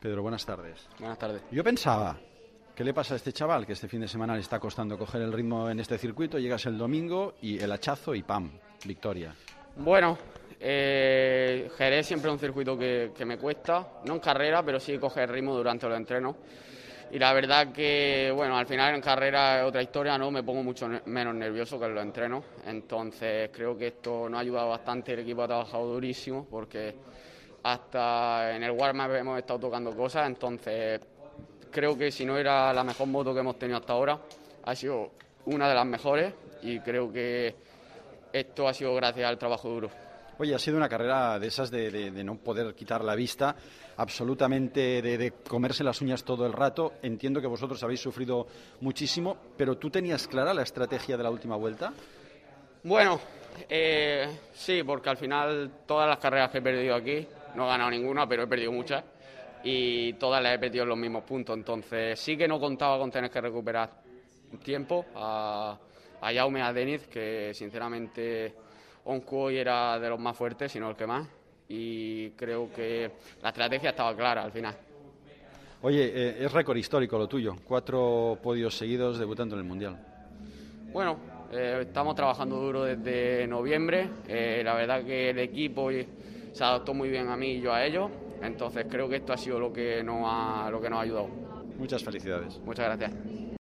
Pedro, buenas tardes. Buenas tardes. Yo pensaba, ¿qué le pasa a este chaval que este fin de semana le está costando coger el ritmo en este circuito? Llegas el domingo y el hachazo y ¡pam! Victoria. Bueno, eh, Jerez siempre es un circuito que, que, me cuesta, no en carrera, pero sí coger ritmo durante los entrenos. Y la verdad que, bueno, al final en carrera es otra historia, ¿no? Me pongo mucho menos nervioso que en los entrenos. Entonces creo que esto nos ha ayudado bastante, el equipo ha trabajado durísimo porque hasta en el warm-up hemos estado tocando cosas, entonces creo que si no era la mejor moto que hemos tenido hasta ahora, ha sido una de las mejores y creo que esto ha sido gracias al trabajo duro. Oye, ha sido una carrera de esas de, de, de no poder quitar la vista, absolutamente de, de, comerse las uñas todo el rato. Entiendo que vosotros habéis sufrido muchísimo, pero ¿tú tenías clara la estrategia de la última vuelta? Bueno, eh, sí, porque al final todas las carreras que he perdido aquí, no he ganado ninguna, pero he perdido muchas, y todas las he perdido en los mismos puntos. Entonces sí que no contaba con tener que recuperar tiempo a, a Jaume, a Deniz, que sinceramente Onco era de los más fuertes, sino el que más. Y creo que la estrategia estaba clara al final. Oye, eh, es récord histórico lo tuyo. Cuatro podios seguidos debutando en el Mundial. Bueno, eh, estamos trabajando duro desde noviembre. Eh, la verdad que el equipo se adaptó muy bien a mí y yo a ellos. Entonces creo que esto ha sido lo que nos ha, lo que nos ha ayudado. Muchas felicidades. Muchas gracias.